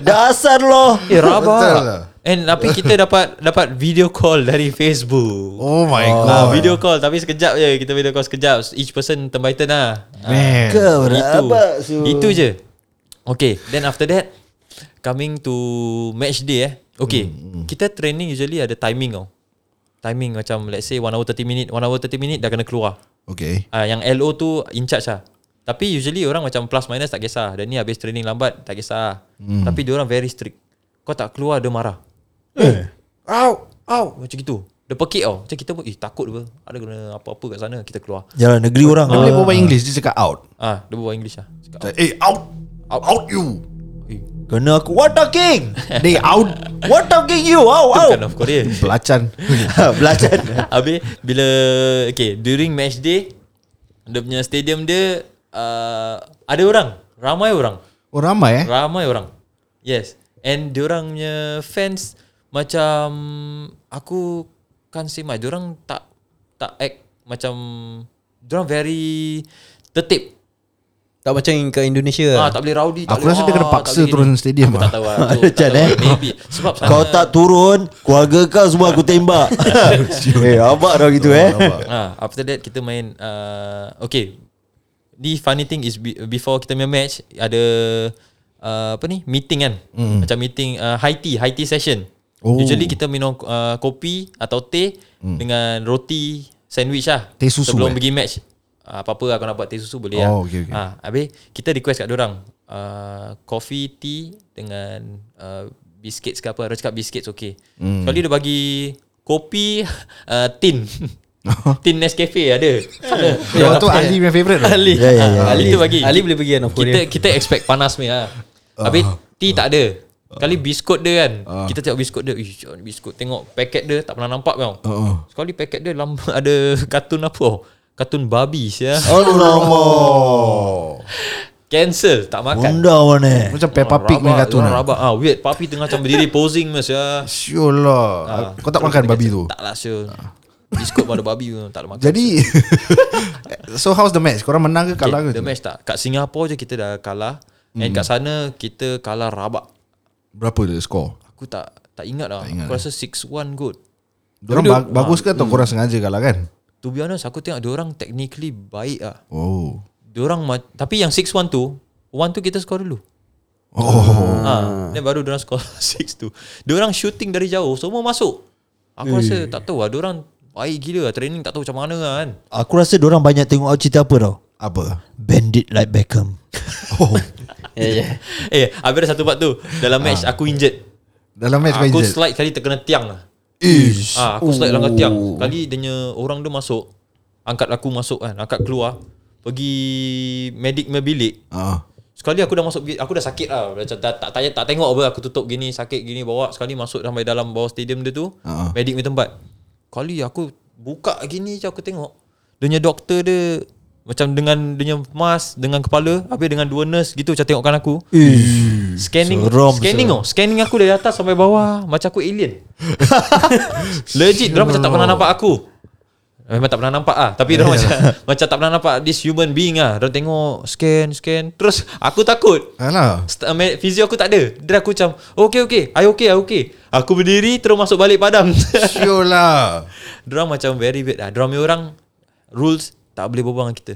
Dasar loh. Eh Betul rabak lah. And tapi kita dapat Dapat video call dari Facebook. Oh my Ah, god. video call tapi sekejap je kita video call sekejap. Each person turn by turn lah Man Kau itu. Su. itu je. Okay then after that coming to match day eh. Okay kita training usually ada timing tau. Timing macam let's say 1 hour 30 minit 1 hour 30 minit dah kena keluar. Okay. Ah, yang LO tu in charge lah. Tapi usually orang macam plus minus tak kisah. Dan ni habis training lambat tak kisah. Hmm. tapi dia orang very strict. Kau tak keluar dia marah Eh. Au, au macam gitu. Dia pekik tau. Macam kita pun eh takut apa. Ada kena apa-apa kat sana kita keluar. Jalan negeri orang Dia boleh berbual English Dia cakap out Ah, dia berbual English lah. Cakap, Eh out Out, out you eh, Kena aku What talking They out What talking you Au tu au bukan of Korea. Belacan Belajar Habis bila okay, during match day dia punya stadium dia uh, ada orang, ramai orang. Oh ramai eh Ramai orang. Yes. And diorang punya fans macam aku kan say my diorang tak tak act macam diorang very tertib. Tak macam kat Indonesia Ah, lah. tak boleh rowdy tak Aku boleh, rasa dia kena "Ah, paksa tak turun gini." stadium Aku lah. tak tahu lah Ada tak Chan, tahu eh? lah. Maybe Sebab sana Kau tak turun Keluarga kau semua aku tembak Eh abak dah gitu eh ah, After that kita main uh, Okay The funny thing is be, Before kita main match Ada uh, Apa ni Meeting kan mm. Macam meeting uh, High tea High tea session Oh. Usually kita minum uh, Kopi Atau teh mm. Dengan roti Sandwich lah Teh susu, Sebelum eh? pergi match uh, Apa-apa lah Kau nak buat teh susu boleh Oh, lah okay, okay. Ah, Habis Kita request kat orang uh, Coffee tea Dengan uh, Biscuits ke apa Dia cakap biscuits okay mm. Sekali dia bagi Kopi uh, Tin Tin Nescafe ada Ada Yang tu Ali punya favourite tu. Ali. Ya, ya, ya. Ah, Ali tu bagi Ali boleh pergi kan of kita kita expect panas ni lah. Habis tea tak ada. Kali biskut dia kan. Kita tengok biskut dia. Ish, biskut tengok paket dia tak pernah nampak tau. Uh-uh. Sekali paket dia lam, ada kartun apa tau. Kartun babi sia. Oh. Cancel tak makan. Bunda mana Macam Peppa Pig punya kartun lah. lah. Rabak. Ah, weird. Papi tengah macam berdiri posing mas ya. Sure lah. Kau tak makan babi tu? Tak lah sure. Biskut pun ada babi pun tak ada makan. Jadi So how's the match? Korang menang ke kalah okay, ke? the match tak. Kat Singapore je kita dah kalah. And kat sana kita kalah rabak. Berapa dia score? Aku tak tak ingat lah. ingat Aku rasa 6-1 kot. Diorang ba- bagus ke atau korang sengaja kalah kan? To be honest aku tengok diorang technically baik lah. Oh. Diorang ma- tapi yang 6-1 tu, 1 tu kita score dulu. Oh. Ha, then baru diorang score 6-2. Diorang shooting dari jauh semua masuk. Aku rasa tak tahu lah diorang baik gila lah. Training tak tahu macam mana lah kan. Aku rasa orang banyak tengok cerita apa tau Apa? Bandit like Beckham Oh. Ya ya. Eh, habis ada satu part tu. Dalam match aku injured. Dalam match kau Aku injured. slide kali terkena tiang lah. Ish. Ah, aku slide langgar tiang. Kali dia orang dia masuk, angkat aku masuk kan, angkat keluar, pergi medik punya bilik. Ah. Sekali aku dah masuk aku dah sakit lah. Macam tak tak, tak, tak tengok apa aku tutup gini, sakit gini bawa. Sekali masuk sampai dalam bawah stadium dia tu, Ah. medik punya tempat. Kali aku buka gini je aku tengok. Dia punya doktor dia macam dengan dia mask dengan kepala habis dengan dua nurse gitu macam tengokkan aku. Scanning Seram, Scanning oh Scanning aku dari atas sampai bawah Macam aku alien. Legit Diorang macam tak pernah nampak aku. Memang tak pernah nampak ah, Tapi diorang macam Macam tak pernah nampak This human being ah. Diorang tengok Scan Scan. Terus aku takut. Alah. Fizio aku tak ada. Dia aku macam Okay okay I okay I okay. Aku berdiri Terus masuk balik padam Sure lah. Diorang macam very weird lah punya orang Rules Tak boleh berbual dengan kita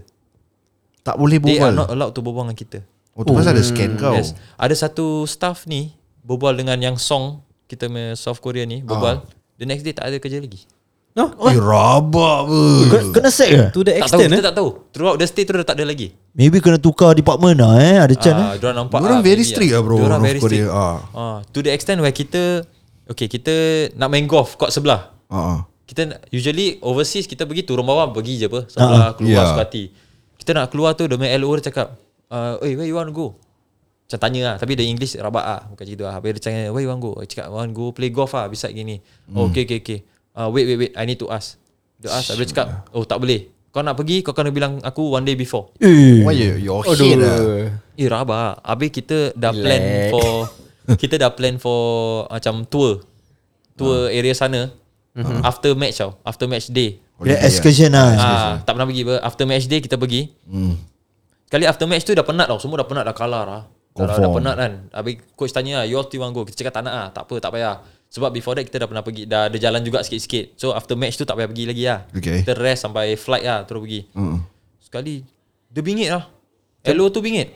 Tak boleh They are berbual. not allowed to berbual dengan kita Oh, tu pasal ada scan kau. Yes. Ada satu staff ni berbual dengan yang song kita punya South Korea ni berbual. The next day tak ada kerja lagi. No. Eh, rabak ber. Kena, kena sack ke? To the Tak tahu, extent kita eh. tak tahu. Throughout the stay tu dah tak ada lagi. Maybe kena tukar department lah eh Ada chance eh Ah, diorang nampak Diorang ah, very strict lah, bro, Diorang North very Korea. strict. Ah. Ah, to the extent where kita okay, kita nak main golf court sebelah. Ah. Kita usually overseas kita pergi turun bawah pergi je apa sebelah keluar Yeah. suka hati. Kita nak keluar tu the LO dia cakap, uh, "Hey, where you want to go?" Macam tanya lah Tapi the English rabak lah Bukan macam tu lah. Habis dia cakap Where you want go? Cakap I want go play golf lah Beside gini. Oh, Okay okay okay. Uh, Wait wait wait I need to ask. Dia ask Habis dia cakap Oh tak boleh. Kau nak pergi Kau kena bilang aku One day before. Eh. Why you, your head lah. Eh rabak. Habis kita dah plan for Kita dah plan for Macam tour. Tour area sana After match tau After match day Kira excursion lah Ah, tak pernah pergi apa. After match day kita pergi. Hmm. Kali after match tu dah penat tau. Semua dah penat dah kalah lah. Dah, dah, penat kan. Habis coach tanya lah, you all still want go? Kita cakap tak nak lah. Tak apa, tak payah. Sebab before that kita dah pernah pergi. Dah ada jalan juga sikit-sikit. So after match tu tak payah pergi lagi lah. Okay. Kita rest sampai flight lah terus pergi. Hmm. Sekali dia bingit lah. Hello tu bingit.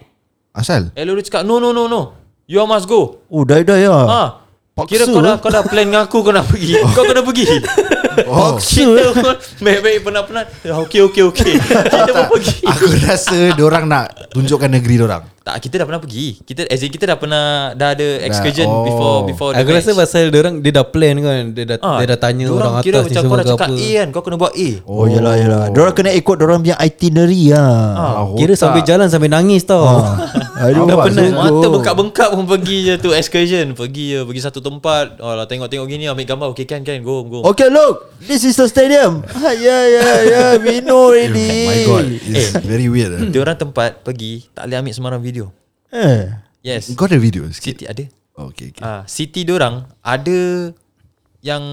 Asal? Hello dia cakap no no no no. You all must go. Oh dah dah ya Ah. Kira kau dah, kau dah plan dengan aku kau nak pergi. Kau kena pergi. Oh. Kita pun baik-baik penat-penat. Okay okay okay. Kita pun pergi. Aku rasa orang nak tunjukkan negeri orang. Tak, kita dah pernah pergi. Kita as in kita dah pernah dah ada excursion oh. before before the Aku match. rasa pasal dia orang dia dah plan kan. Dia dah Ah, dia dah tanya orang kira atas ni macam semua kau dah cakap apa. A kan, kau kena buat A. Oh yelah yelah Diorang kena ikut Diorang punya itinerary lah Ah, Kira sampai jalan sampai nangis tau. Aduh Dah Zul. Mata bengkak-bengkak pun pergi je tu excursion Pergi je Pergi satu tempat oh, lah, Tengok-tengok gini Ambil gambar Okay can can Go go Okay look This is the stadium ah, Yeah yeah yeah We know already My god, it's very weird. eh. Dia orang tempat pergi Tak boleh ambil sembarang video eh. Yes Kau ada video sikit? City ada Oh, okay, okay. Ah, City diorang Ada Yang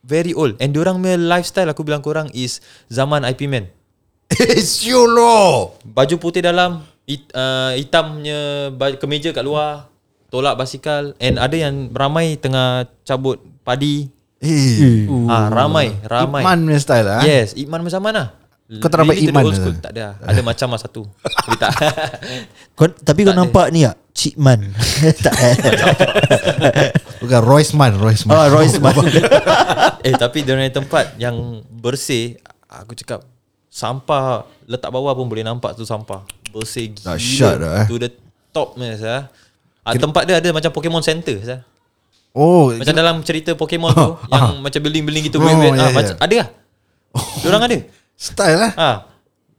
Very old And diorang punya lifestyle Aku bilang korang Is Zaman IP Man It's you lo. Baju putih dalam it, uh, Hitamnya baju, Kemeja kat luar Tolak basikal And ada yang Ramai tengah Cabut padi Eh, Ah, ramai, ramai. Iman punya style lah. eh? Yes, Iman macam mana? Kau tak nampak Iman old school. Tak ada. Ada macam lah satu. Tapi tak. kau, Tapi kau Tak ada. nampak ni tak Cik Man Tak eh Bukan Royce Man, Royce Man. Ah, Royce Man eh, tapi dia punya tempat yang bersih, aku cakap sampah letak bawah pun boleh nampak tu sampah. Bersih gila. Dahsyat lah, eh. To the top ni saya. Ah, tempat dia ada macam Pokemon Center saya. Oh Macam dalam cerita Pokemon tu Yang macam building-building gitu Oh, ya, ah, ya. macam, Ada lah Diorang ada Style lah Ah.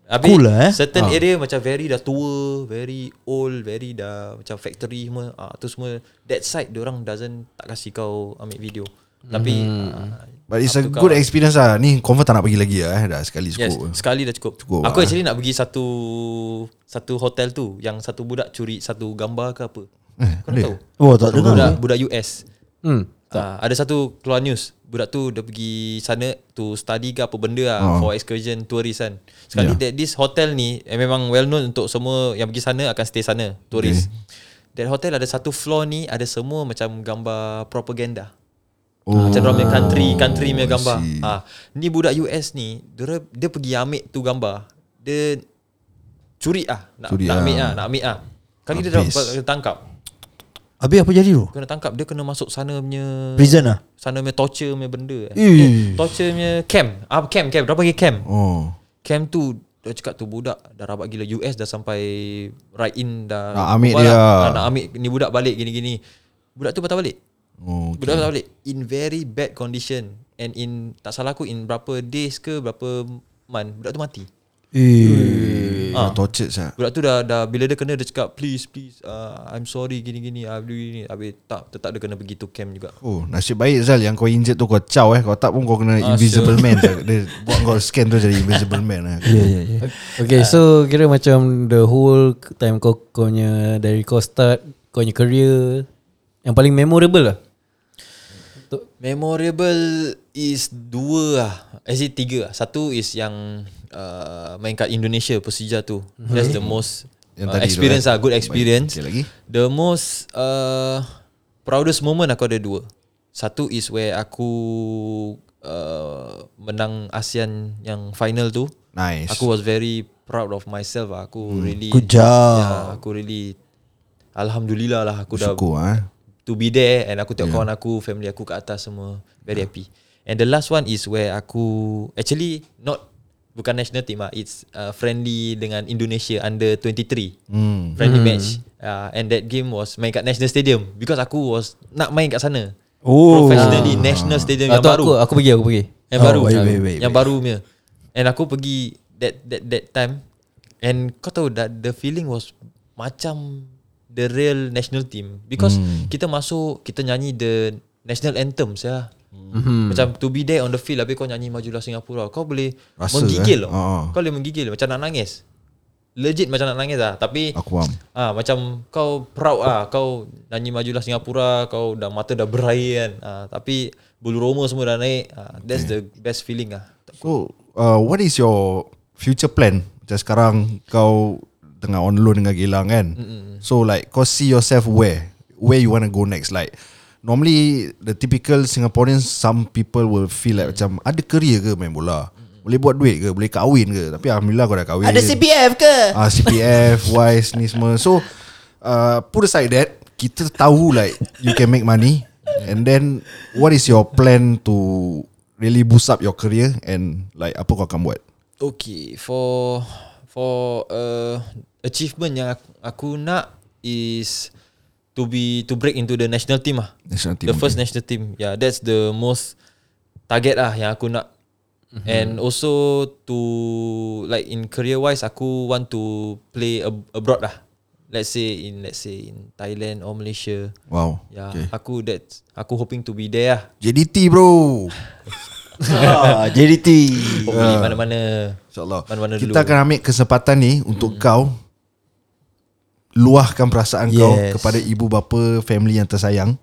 Habis Cool lah, eh. Certain Ah. area macam very dah tua, very old, very dah macam factory semua. Ah tu semua that side orang doesn't tak kasih kau ambil video. Tapi ah, But it's a good kau. experience lah Ni confirm tak nak pergi lagi lah eh. Dah sekali Yes, cukup sekali dah cukup. Cukup Aku lah. actually nak pergi satu satu hotel tu yang satu budak curi satu gambar ke apa. Eh, Kau nak tahu? Oh tak dengar Budak budak US. Hmm. Ah, ada satu keluar news Budak tu dia pergi sana To study ke apa benda lah Oh. For excursion tourist kan Sekali yeah. that this hotel ni eh, Memang well known untuk semua Yang pergi sana akan stay sana Tourist okay. That hotel ada satu floor ni Ada semua macam gambar propaganda Oh, Macam orang punya country Country punya gambar see. ah, Ni budak US ni dia, dia pergi ambil tu gambar Dia Curi ah Nak, Curi nak ambil ah. ah, Nak ambil ah Kali dia Habis. dia tangkap Habis apa jadi tu? Kena tangkap Dia kena masuk sana punya Prison lah? Sana punya torture punya benda eh. Eh. Torture punya camp. Ah, Camp camp. Berapa lagi camp? Oh. Camp tu Dia cakap tu budak Dah rabat gila US dah sampai Right in dah Nak ambil dia. lah. Ah, Nak ambil Ni budak balik gini-gini. Budak tu patah balik. Oh Budak patah balik. In very bad condition. And in Tak salah aku In berapa days ke Berapa month Budak tu mati. Eh. Ah. Tortured sah Budak tu dah, dah Bila dia kena Dia cakap Please please uh, I'm sorry gini-gini I'll do gini Habis tak Tetap dia kena pergi tu camp juga. Oh nasib baik Zal Yang kau injet tu kau caw eh. Kau tak pun kau kena Ah, Invisible man. Zal. Dia buat kau scan tu jadi Invisible man lah Ya ya ya. Okay so kira macam The whole time kau Kau punya Dari kau start Kau punya career Yang paling memorable lah? Memorable is dua lah. Actually tiga lah. Satu is yang uh, Main kat Indonesia Persija tu That's the most Yang uh, Experience eh? lah Good experience Baik, lagi. The most uh, Proudest moment aku ada dua Satu is where aku uh, Menang ASEAN Yang final tu Nice Aku was very proud of myself lah. Aku really Good job. yeah, Aku really Alhamdulillah lah Aku dah Syukur ah. to be there and aku tengok yeah. kawan aku, family aku kat atas semua very happy. And the last one is where aku actually not bukan national team ah, it's uh, friendly dengan Indonesia under 23. Hmm. Friendly match. Uh, and that game was main kat National Stadium because aku was nak main kat sana. Oh. Professionally National Stadium yang Atau baru. aku Aku pergi aku pergi Yang Oh, baru baik, baik, baik, Yang baik. baru punya And aku pergi That that that time And kau tahu that The feeling was Macam The real national team Because Hmm. Kita masuk Kita nyanyi the National anthem ya. Hmm. Macam to be there on the field Habis kau nyanyi Majulah Singapura Kau boleh Rasa, Menggigil. eh? tau. Ah. Kau boleh menggigil Macam nak nangis. Legit macam nak nangis lah. Tapi Aku faham. Ah macam kau proud ah kau nyanyi majulah Singapura kau dah mata dah berair kan. Ah, tapi bulu roma semua dah naik. Ah, that's the best feeling ah So uh, What is your Future plan? Macam sekarang Kau Tengah on loan dengan Gilang kan? Mm So like Kau see yourself where? Where you want to go next? Like Normally The typical Singaporeans Some people will feel like Macam Ada career ke main bola? Boleh buat duit ke? Boleh kahwin ke? Tapi Alhamdulillah kau dah kahwin. Ada CPF ke? Ah, CPF wise ni semua. So uh, put aside that kita tahu like you can make money. And then what is your plan to really boost up your career? And like apa kau akan buat? Okay for for uh, achievement yang aku, aku nak is to be to break into the national team ah national team the first okay. national team. Yeah that's the most target lah yang aku nak. Mm-hmm. and also to like in career wise aku want to play ab- abroad lah. Let's say in let's say in Thailand or Malaysia. Wow yeah okay. aku that aku hoping to be there lah. JDT bro. Ah, JDT hopefully mana-mana. Insyaallah. Mana-mana kita dulu. akan ambil kesempatan ni untuk kau luahkan perasaan kau Yes. kepada ibu bapa family yang tersayang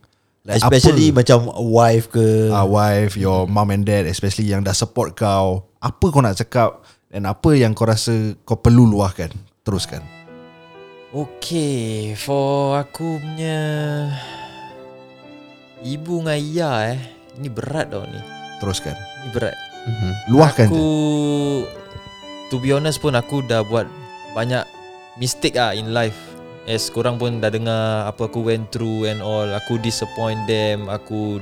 Like Especially apa, macam wife ke uh, wife, your mom and dad especially yang dah support kau, apa kau nak cakap dan apa yang kau rasa kau perlu luahkan? Teruskan. okay for aku punya ibu dengan ayah eh ini berat tau ni Teruskan. ni berat Mhm. Luahkan aku je. to be honest pun aku dah buat banyak mistake ah in life As korang pun dah dengar apa aku went through and all Aku disappoint them Aku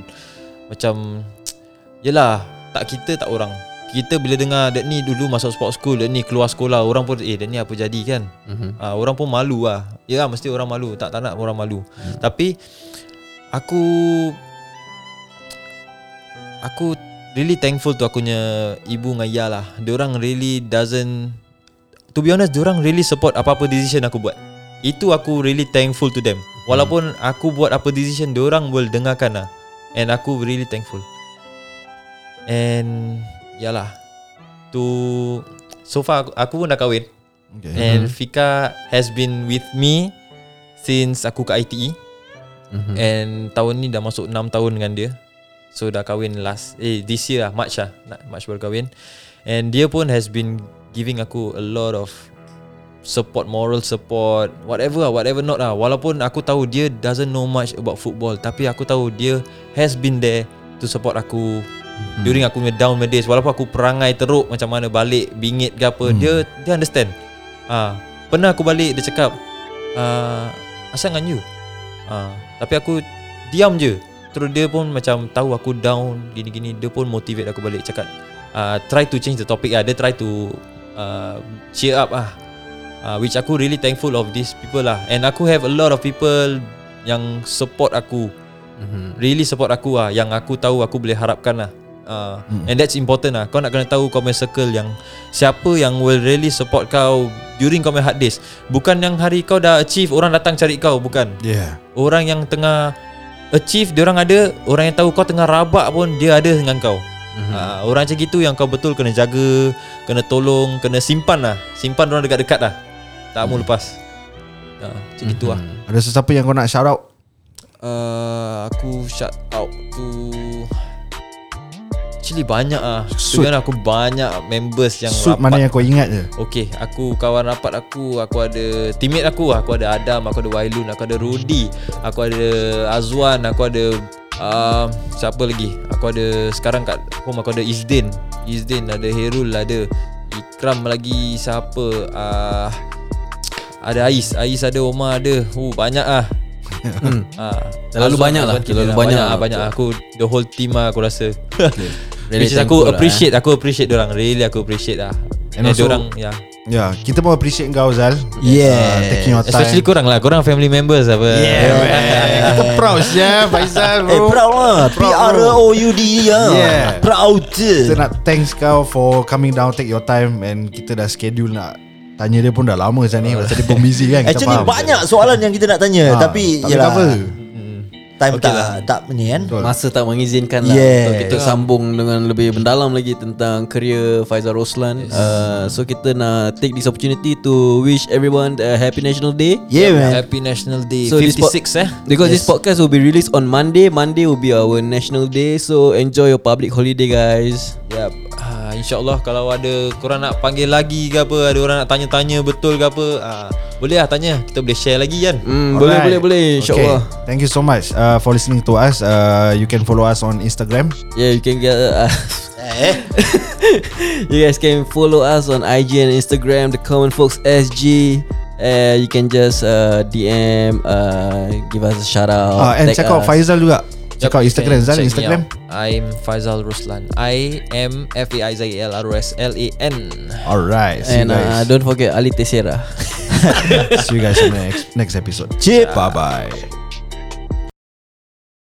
macam Yelah Tak kita tak orang Kita bila dengar Dek ni dulu masuk sport school Dek ni keluar sekolah Orang pun eh Dek ni apa jadi kan Mhm. Ah, Orang pun malu lah Ya mesti orang malu Tak tak nak orang malu hmm. Tapi Aku aku really thankful tu aku punya ibu dengan ayah lah. Diorang really doesn't to be honest diorang really support apa-apa decision aku buat. Itu aku really thankful to them. Walaupun aku buat apa decision diorang will dengarkan lah. And aku really thankful. And yalah. To so far aku, aku pun dah kahwin. Okay. And Fika has been with me since aku ke ITE. Mhm. And tahun ni dah masuk 6 tahun dengan dia. So dah kahwin last eh this year lah March lah. March baru kahwin. And dia pun has been giving aku a lot of support, moral support, whatever lah, whatever not lah. Walaupun aku tahu dia doesn't know much about football, tapi aku tahu dia has been there to support aku Hmm. during aku punya down days. Walaupun aku perangai teruk macam mana balik bingit ke apa, Hmm. dia dia understand. Ah, pernah aku balik dia cakap, ah, asal dengan you. Ah, tapi aku diam je. Terus dia pun macam tahu aku down gini-gini, dia pun motivate aku balik cakap, ah, try to change the topic lah. Dia try to uh, cheer up ah. Uh, which aku really thankful of these people lah. And aku have a lot of people Yang support aku. Mhm. Really support aku lah. Yang aku tahu aku boleh harapkan lah. Uh, And that's important lah. Kau nak kena tahu kau punya circle yang Siapa yang will really support kau During kau punya hard days. Bukan yang hari kau dah achieve Orang datang cari kau Bukan. Yeah. Orang yang tengah Achieve Diorang ada. Orang yang tahu kau tengah rabak pun Dia ada dengan kau. Uh, Orang macam gitu yang kau betul kena jaga Kena tolong Kena simpan lah. Simpan orang dekat-dekat lah Tak mau lepas uh, Macam gitu lah Mhm. Ada sesiapa yang kau nak shout out? uh, Aku shout out to Actually banyak ah. Sebenarnya aku banyak members yang Suit rapat. mana yang kau ingat je? Okay, aku kawan rapat aku, aku ada teammate aku, aku ada Adam, aku ada Wailun, aku ada Rudy, aku ada Azwan, aku ada uh, siapa lagi? Aku ada sekarang kat home aku ada Izdin. Izdin ada Herul, ada Ikram lagi siapa? Uh, ada Ais, Ais ada Omar ada. Uh banyak ah. Hmm. Ah, Terlalu banyak lah, terlalu banyak. banyak, ah, banyak aku the whole team lah aku rasa. Really Which is thankful aku lah, appreciate, aku appreciate orang. Really aku appreciate lah. And And also- orang ya. Ya, kita pun appreciate kau Zal. Yes. Uh, taking your time. Especially korang lah Korang family members apa Yeah, man. Kita proud je Faizal bro. Eh proud lah Proud, lah Yeah. Proud je Kita nak thanks kau for coming down take your time and kita dah schedule nak tanya dia pun dah lama macam ni pasal dia pun busy kan kita Actually faham. banyak soalan yang kita nak tanya Ah, Tapi tak boleh yelah cover. Time Okay tak lah. tak ni kan? Betul. Masa tak mengizinkan lah Yeah. Untuk kita sambung dengan lebih mendalam lagi Tentang career Faizal Roslan. Uh, So kita nak take this opportunity To wish everyone a happy National Day. Yeah man. Happy National Day. So this 56 eh? Because this podcast will be released on Monday. Monday will be our National Day. So enjoy your public holiday guys. Yep. Ah, InsyaAllah kalau ada Korang nak panggil lagi ke apa Ada orang nak tanya-tanya betul ke apa ah, Boleh lah tanya Kita boleh share lagi kan hmm, Boleh Alright. boleh boleh InsyaAllah Okay. Thank you so much uh, for listening to us. Uh, you can follow us on Instagram. Yeah you can get uh, Eh You guys can follow us on IG and Instagram The Common Folks SG uh, You can just uh, DM uh, Give us a shout out Uh, and check out us. Faizal juga. Check out Instagram. Zal Instagram. I'm Faizal Ruslan I M F A I Z A L R O S L A N Alright. See And you uh, don't forget Ali Teixeira see you guys in the next, next episode. Chip Bye bye.